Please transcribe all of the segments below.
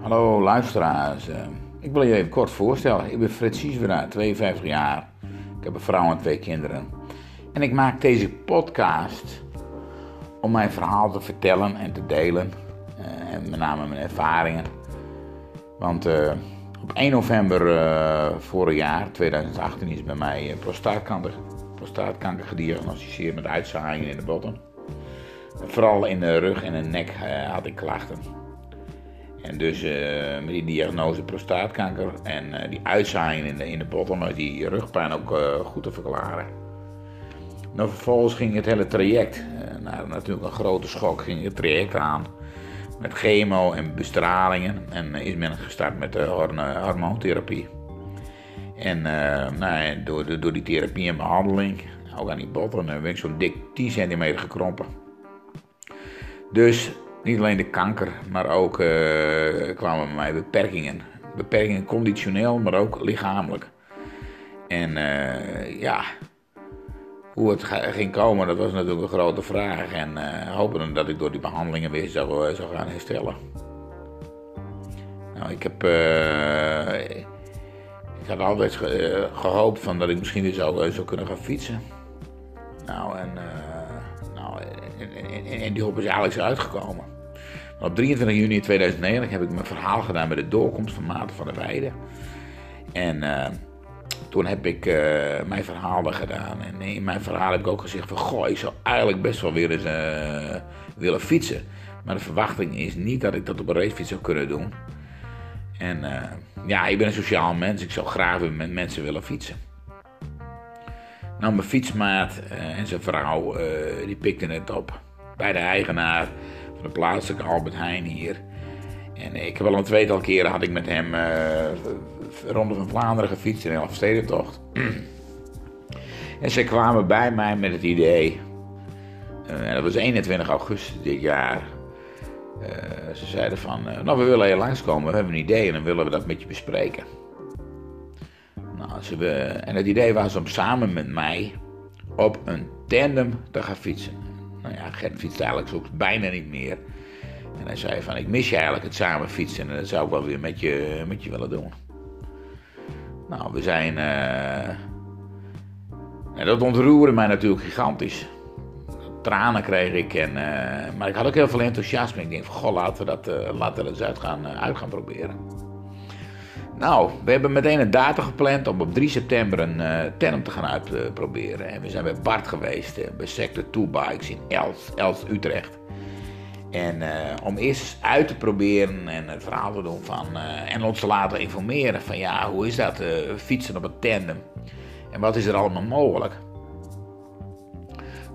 Hallo luisteraars. Eh, ik wil je even kort voorstellen. Ik ben Frits Siesvera, 52 jaar. Ik heb een vrouw en twee kinderen. En ik maak deze podcast om mijn verhaal te vertellen en te delen. Uh, en met name mijn ervaringen. Want uh, op 1 november vorig jaar, 2018, is bij mij prostaatkanker, prostaatkanker gediagnosticeerd met uitzaaiingen in de botten. Vooral in de rug en de nek had ik klachten. En dus uh, met die diagnose prostaatkanker en uh, die uitzaaiing in de, in de botten, die rugpijn ook uh, goed te verklaren. Nou, vervolgens ging het hele traject, naar natuurlijk een grote schok, ging het traject aan. Met chemo en bestralingen en is men gestart met de hormoontherapie. En nou, door, door die therapie en behandeling, ook aan die botten, ben ik zo'n dik 10 centimeter gekrompen. Dus niet alleen de kanker, maar ook uh, kwamen bij mij beperkingen. Beperkingen conditioneel, maar ook lichamelijk. En uh, ja, hoe het ging komen, dat was natuurlijk een grote vraag. En uh, hopen dat ik door die behandelingen weer zou, gaan herstellen. Nou, ik heb. ik had altijd gehoopt van dat ik misschien weer zou, zou kunnen gaan fietsen. Nou, en, nou, en, en, en die hoop is eigenlijk uitgekomen. Op 23 juni 2009 heb ik mijn verhaal gedaan bij de doorkomst van Maarten van der Weijden. En uh, toen heb ik uh, mijn verhaal gedaan. En in mijn verhaal heb ik ook gezegd van... Goh, ik zou eigenlijk best wel weer eens uh, willen fietsen. Maar de verwachting is niet dat ik dat op een racefiets zou kunnen doen. En ja, ik ben een sociaal mens. Ik zou graag weer met mensen willen fietsen. Nou, mijn fietsmaat en zijn vrouw, die pikten het op. Bij de eigenaar de plaatselijke Albert Heijn hier. En ik heb al een tweetal keren had ik met hem uh, Ronde van Vlaanderen gefietst in een Elfstedentocht. en ze kwamen bij mij met het idee, en dat was 21 augustus dit jaar. Uh, ze zeiden van, nou we willen hier langskomen, we hebben een idee en dan willen we dat met je bespreken. Nou, ze, en het idee was om samen met mij op een tandem te gaan fietsen. Nou ja, Gert fietst eigenlijk zo bijna niet meer. En hij zei van, ik mis je eigenlijk het samen fietsen en dat zou ik wel weer met je, met je willen doen. Nou, we zijn... Uh... En dat ontroerde mij natuurlijk gigantisch. Tranen kreeg ik, en, uh... maar ik had ook heel veel enthousiasme. Ik denk van, goh, laten we dat, uh, laten we eens uit gaan, uit gaan proberen. Nou, we hebben meteen een datum gepland om op 3 september een uh, term te gaan uitproberen. en we zijn bij Bart geweest, uh, bij Sector 2 Bikes in Els, Els Utrecht. En uh, om eerst uit te proberen en het verhaal te doen van. en ons te laten informeren van ja, hoe is dat fietsen op een tandem? En wat is er allemaal mogelijk?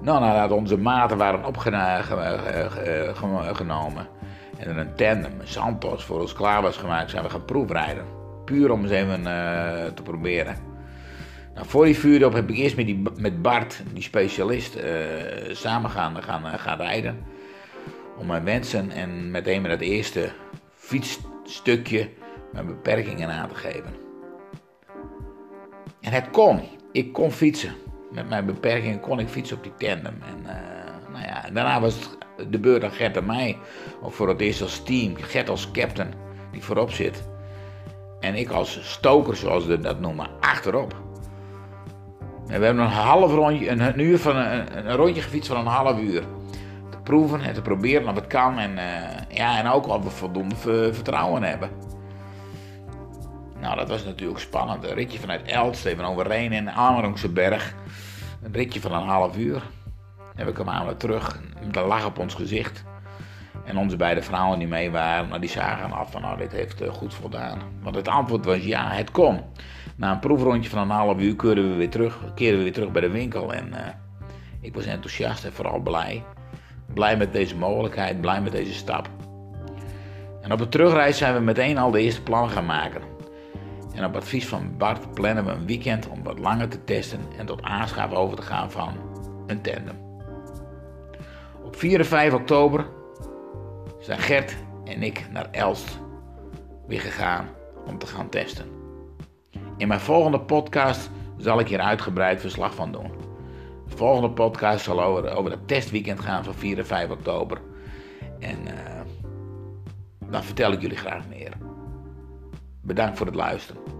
Nou, nadat onze maten waren opgenomen en er een tandem, een Santos, voor ons klaar was gemaakt, zijn we gaan proefrijden. Puur om eens even uh, te proberen. Nou, voor die vuurdoop heb ik eerst met, die, met Bart, die specialist, uh, samen gaan, gaan, uh, gaan rijden. Om mijn wensen en meteen met het eerste fietsstukje mijn beperkingen aan te geven. En het kon. Ik kon fietsen. Met mijn beperkingen kon ik fietsen op die tandem. En nou ja, daarna was het de beurt aan Gert en mij. Of voor het eerst als team. Gert als captain, die voorop zit. En ik als stoker, zoals ze dat noemen, achterop. En we hebben een half rondje, een, uur van een, een, rondje gefietst van een half uur. Te proeven en te proberen of het kan. En, uh, ja, en ook of we voldoende vertrouwen hebben. Nou, dat was natuurlijk spannend. Een ritje vanuit Elst, even over Rijn en Amerongse berg. Een ritje van een half uur. En we kwamen weer terug met een op ons gezicht. En onze beide vrouwen die mee waren, nou, die zagen af van nou, dit heeft uh, goed voldaan. Want het antwoord was ja, het kon. Na een proefrondje van een half uur keerden we weer terug, keerden we weer terug bij de winkel. En uh, ik was enthousiast en vooral blij. Blij met deze mogelijkheid, blij met deze stap. En op de terugreis zijn we meteen al de eerste plannen gaan maken. En op advies van Bart plannen we een weekend om wat langer te testen en tot aanschaf over te gaan van een tandem. Op 4 en 5 oktober zijn Gert en ik naar Elst weer gegaan om te gaan testen. In mijn volgende podcast zal ik hier uitgebreid verslag van doen. De volgende podcast zal over, over het testweekend gaan van 4 en 5 oktober. En uh, dan vertel ik jullie graag meer. Bedankt voor het luisteren.